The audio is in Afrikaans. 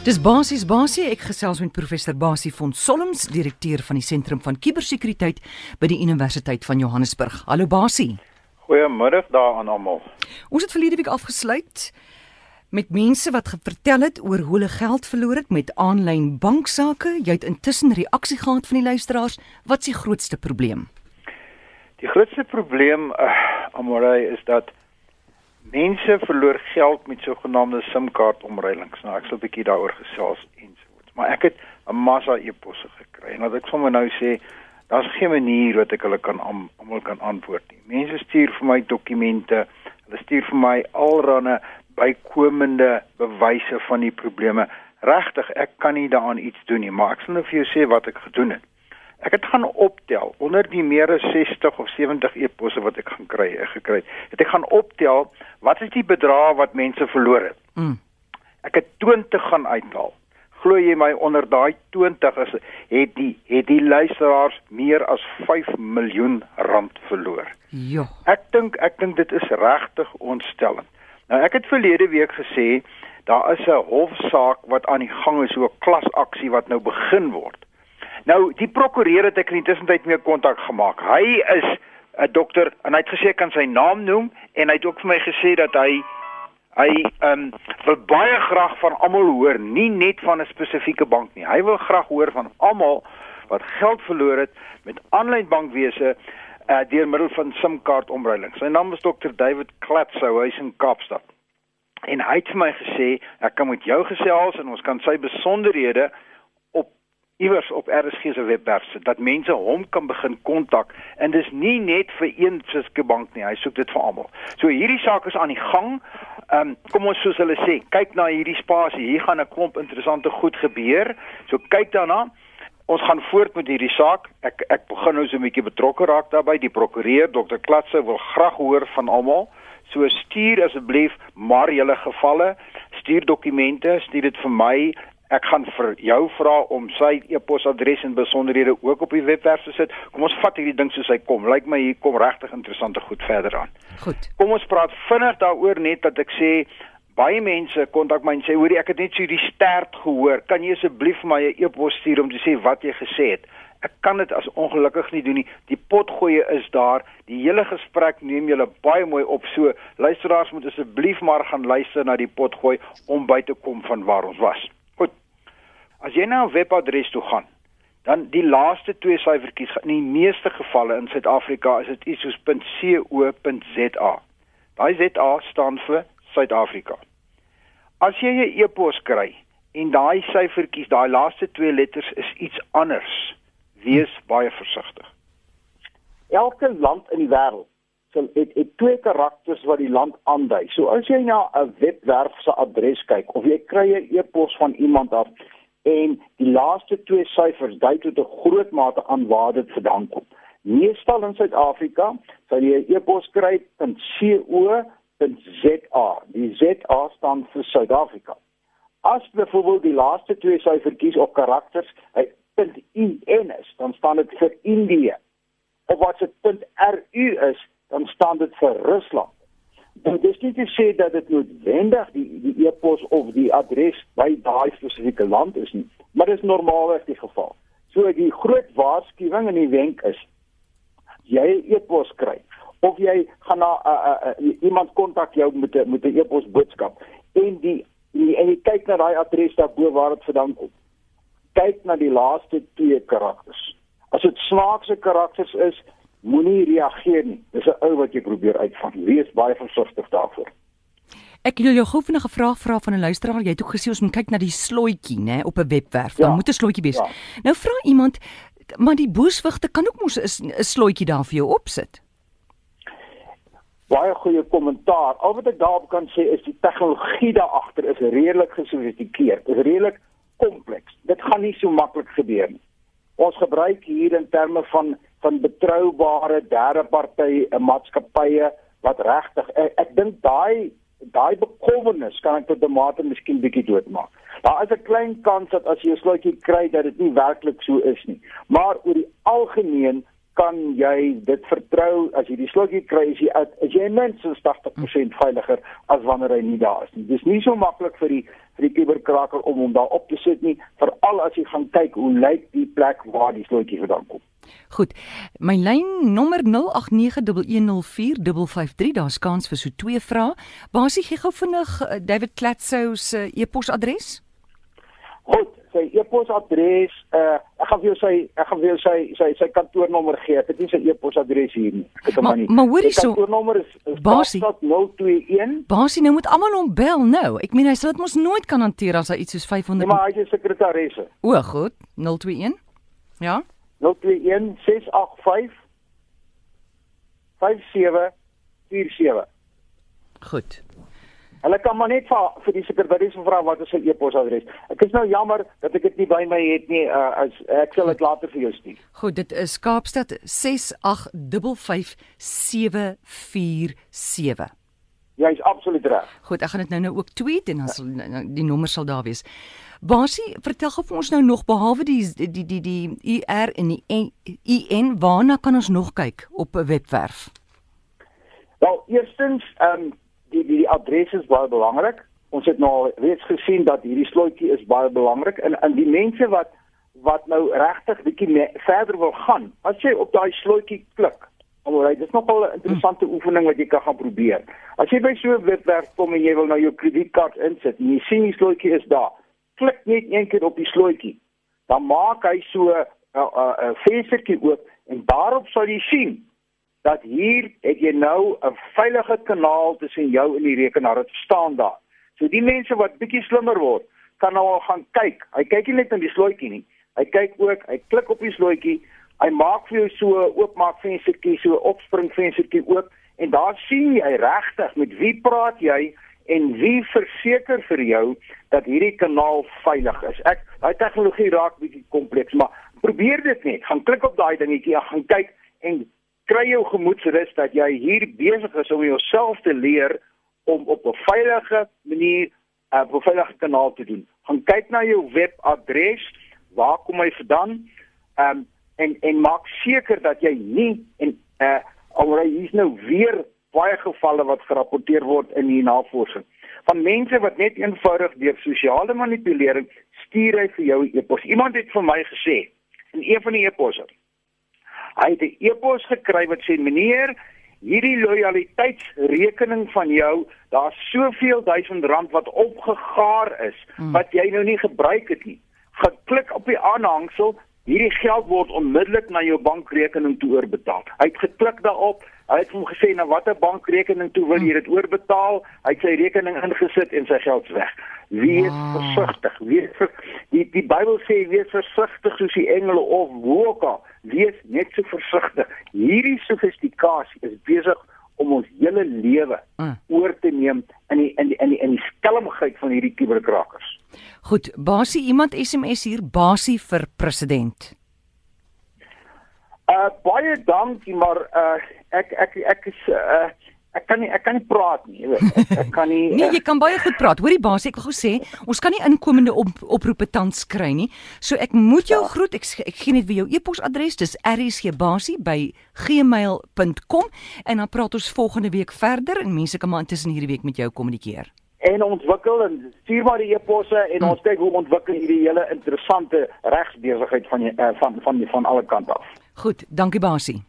Dis basies basie ek gesels met professor Basie von Solms, direkteur van die Sentrum van Kubersekuriteit by die Universiteit van Johannesburg. Hallo Basie. Goeiemiddag daar aan almal. Ons het verlede week afgesluit met mense wat vertel het oor hoe hulle geld verloor het met aanlyn banksaake. Jy het intussen reaksie gehad van die luisteraars. Wat is die grootste probleem? Die grootste probleem, uh, Amorey, is dat mense verloor geld met sogenaamde SIM-kaart omruilings. Nou ek sal 'n bietjie daaroor gesels ensovoorts. Maar ek het 'n massa e-posse gekry en wat ek sommer nou sê, daar's geen manier wat ek hulle kan almal kan antwoord nie. Mense stuur vir my dokumente, hulle stuur vir my alrande bykomende bewyse van die probleme. Regtig, ek kan nie daaraan iets doen nie, maar ek sal nou vir jou sê wat ek gedoen het. Ek het gaan optel onder die meer as 60 of 70 e-posse wat ek gaan kry, ek gekry het. Het ek gaan optel wat is die bedrag wat mense verloor het. Mm. Ek het 20 gaan uithaal. Glo jy my onder daai 20 is het die het die luisteraars meer as 5 miljoen rand verloor. Ja. Ek dink ek dink dit is regtig ontstellend. Nou ek het verlede week gesê daar is 'n hofsaak wat aan die gang is, so 'n klasaksie wat nou begin word. Nou die prokureur het ek in die tussentyd mee kontak gemaak. Hy is 'n dokter en hy het gesê kan sy naam noem en hy het ook vir my gesê dat hy hy ehm um, wil baie graag van almal hoor, nie net van 'n spesifieke bank nie. Hy wil graag hoor van almal wat geld verloor het met aanlyn bankwese uh, deur middel van SIM-kaart omruiling. Sy naam is dokter David Klatsou, hy's in Kaapstad. En hy het vir my gesê ek kan met jou gesels en ons kan sy besonderhede iewers op RSG se webwerf sit dat mense hom kan begin kontak en dis nie net vir een spesifieke bank nie, hy soek dit vir almal. So hierdie saak is aan die gang. Ehm um, kom ons soos hulle sê, kyk na hierdie spasie. Hier gaan 'n klomp interessante goed gebeur. So kyk daarna. Ons gaan voort met hierdie saak. Ek ek begin nou so 'n bietjie betrokke raak daarbey. Die prokureur, Dr. Klatse, wil graag hoor van almal. So stuur asseblief maar julle gevalle, stuur dokumente, stuur dit vir my Ek gaan vir jou vra om sy e-posadres en besonderhede ook op die webwerf te sit. Kom ons vat hierdie ding soos hy kom. Lyk my hier kom regtig interessante goed verder aan. Goed. Kom ons praat vinnig daaroor net dat ek sê baie mense kontak my en sê hoorie ek het net so die stert gehoor. Kan jy asseblief my 'n e-pos stuur om te sê wat jy gesê het? Ek kan dit as ongelukkig nie doen nie. Die potgoeie is daar. Die hele gesprek neem julle baie mooi op. So luisteraars moet asseblief maar gaan luister na die potgooi om by te kom van waar ons was. As jy na 'n webadres toe gaan, dan die laaste twee syfertjies in die meeste gevalle in Suid-Afrika is dit iets soos .co.za. Daai ZA staan vir Suid-Afrika. As jy 'n e-pos kry en daai syfertjies, daai laaste twee letters is iets anders, wees baie versigtig. Elke land in die wêreld sal het, het twee karakters wat die land aandui. So as jy na 'n webwerf se adres kyk of jy kry 'n e-pos van iemand af en die laaste twee syfers dui tot 'n groot mate aan waar dit vandaan kom. Meestal in Suid-Afrika sal jy 'n e-pos kry in co.za. Die ZA staan vir Suid-Afrika. As byvoorbeeld die laaste twee syfertjies of karakters hy .in is, dan staan dit vir Indië. Of wat dit .ru is, dan staan dit vir Rusland. Nou dis nie te sê dat dit noodwendig die die e-pos of die adres by daai spesifieke land is nie, maar dit is normaalweg die geval. So die groot waarskuwing en die wenk is jy e-pos kry of jy gaan na uh, uh, uh, iemand kontak jou met 'n met 'n e-pos boodskap en die, die en jy kyk na daai adres daarbo waar dit vandaan kom. Kyk na die laaste twee karakters. As dit snaakse karakters is, moenie reageer nie. Dis 'n ou wat jy probeer uitvang. Wees baie versigtig daarvoor. Ek wil jou gou 'n vraag vra van 'n luisteraar. Jy het ook gesê ons moet kyk na die slotjie, nê, op 'n webwerf. Ja. Dan moet 'n slotjie wees. Ja. Nou vra iemand, maar die boeswigte kan ook mos 'n slotjie daar vir jou opsit. Baie goeie kommentaar. Al wat ek daarop kan sê is die tegnologie daar agter is redelik gesofistikeerd. Dit is redelik kompleks. Dit gaan nie so maklik gebeur nie. Ons gebruik hier in terme van van betroubare derde party eh, maatskappye wat regtig ek, ek dink daai daai bekommernis kan ek tot 'n mate miskien bietjie doodmaak. Daar is 'n klein kans dat as jy 'n slotjie kry dat dit nie werklik so is nie. Maar oor die algemeen kan jy dit vertrou as jy die slotjie kry as jy as jy minstens 80% veiliger as wanneer hy nie daar is nie. Dis nie so maklik vir die die kuberkraker om hom daar op te sit nie, veral as jy gaan kyk hoe lyk die plek waar die slotjie vandaan kom. Goed. My lyn nommer 0891104553, daar's kans vir so twee vrae. Basie gee gou vinnig uh, David Klatsou se e-posadres. Goed, sy e-posadres, uh, ek gaan vir jou sy ek gaan vir jou sy sy sy kantoornommer gee. Ek het nie sy e-posadres hier nie. Ek het hom nie. Maar hoorie so. Kantoornommer is, is Basie 021. Basie nou moet almal hom bel nou. Ek meen hy sal dit mos nooit kan hanteer as hy iets soos 500 nee, Maar hy is sekretaresse. O, goed. 021. Ja. 021 685 5747. Goed. Hulle kan maar net vir vir die sekretaris vra wat is sy e-posadres. Ek is nou jammer dat ek dit nie by my het nie. Uh, as ek sal dit later vir jou stuur. Goed, dit is Kaapstad 6855747. Jy is absoluut reg. Goed, ek gaan dit nou nou ook tweet en dan sal nou, nou, die nommer sal daar wees. Basie, vertel gou vir ons nou nog behalwe die die die die UR en die IN, waarna kan ons nog kyk op 'n webwerf? Wel, eerstens, ehm um, die die, die adres is baie belangrik. Ons het nou reeds gesien dat hierdie slotjie is baie belangrik en en die mense wat wat nou regtig bietjie verder wil gaan, as jy op daai slotjie klik. Alhoewel dit is nogal 'n interessante hmm. oefening wat jy kan gaan probeer. As jy by so 'n webwerf kom en jy wil nou jou kredietkaart insit en jy sien die slotjie is daar, klik net een keer op die slotjie. Dan maak hy so 'n uh, uh, uh, venstertjie oop en daarop sal jy sien dat hier het jy nou 'n veilige kanaal tussen jou en die rekenaar. Dit staan daar. So die mense wat bietjie slimmer word, kan nou al gaan kyk. Hy kyk nie net na die slotjie nie. Hy kyk ook, hy klik op die slotjie. Hy maak vir jou so oopmaak venstertjie, so opspring venstertjie oop en daar sien jy regtig met wie praat jy en wie verseker vir jou dat hierdie kanaal veilig is. Ek daai tegnologie raak bietjie kompleks, maar probeer dit net. Gaan klik op daai dingetjie, gaan kyk en kry jou gemoedsrus dat jy hier besig is om jouself te leer om op 'n veilige manier uh, 'n veilige kanaal te doen. Gaan kyk na jou webadres, waar kom hy vandaan? Ehm um, en en maak seker dat jy nie en uh alhoewel hier's nou weer baie gevalle wat gerapporteer word in die navorsing van mense wat net eenvoudig deur sosiale manipulering stuur hy vir jou e-pos. Iemand het vir my gesê in een van die e-posse Hy het 'n e-pos gekry wat sê meneer, hierdie lojaliteitsrekening van jou, daar's soveel duisend rand wat opgegaar is hmm. wat jy nou nie gebruik het nie. Geklik op die aanhangsel, hierdie geld word onmiddellik na jou bankrekening toe oorbetaal. Hy het geklik daarop, hy het hom gesê na watter bankrekening toe wil jy dit oorbetaal? Hy het sy rekening ingesit en sy geld weg. Wees wow. versigtig. Wees ver, die die Bybel sê wees versigtig soos die engele of woeka. Wees net so versigtig. Hierdie sofistikasie is besig om ons hele lewe uh. oor te neem in die in die in die, in die skelmigheid van hierdie kuberkrakers. Goed, basie iemand SMS hier basie vir president. Uh baie dankie, maar uh ek ek ek is uh ek kan nie ek kan nie praat nie, jy weet. Ek, ek kan nie Nee, jy kan baie goed praat. Hoorie baas, ek wil gou sê, ons kan nie inkomende op, oproepe tans kry nie. So ek moet jou ja. groet. Ek ek gee net vir jou e-posadres. Dis rsgbasie@gmail.com en dan praat ons volgende week verder en mense kan maar intussen hierdie week met jou kommunikeer en ontwikkel en stuur maar die e-posse en ons kyk hoe ontwikkel hierdie hele interessante regsbesigheid van, uh, van van van van alle kante af. Goed, dankie Basie.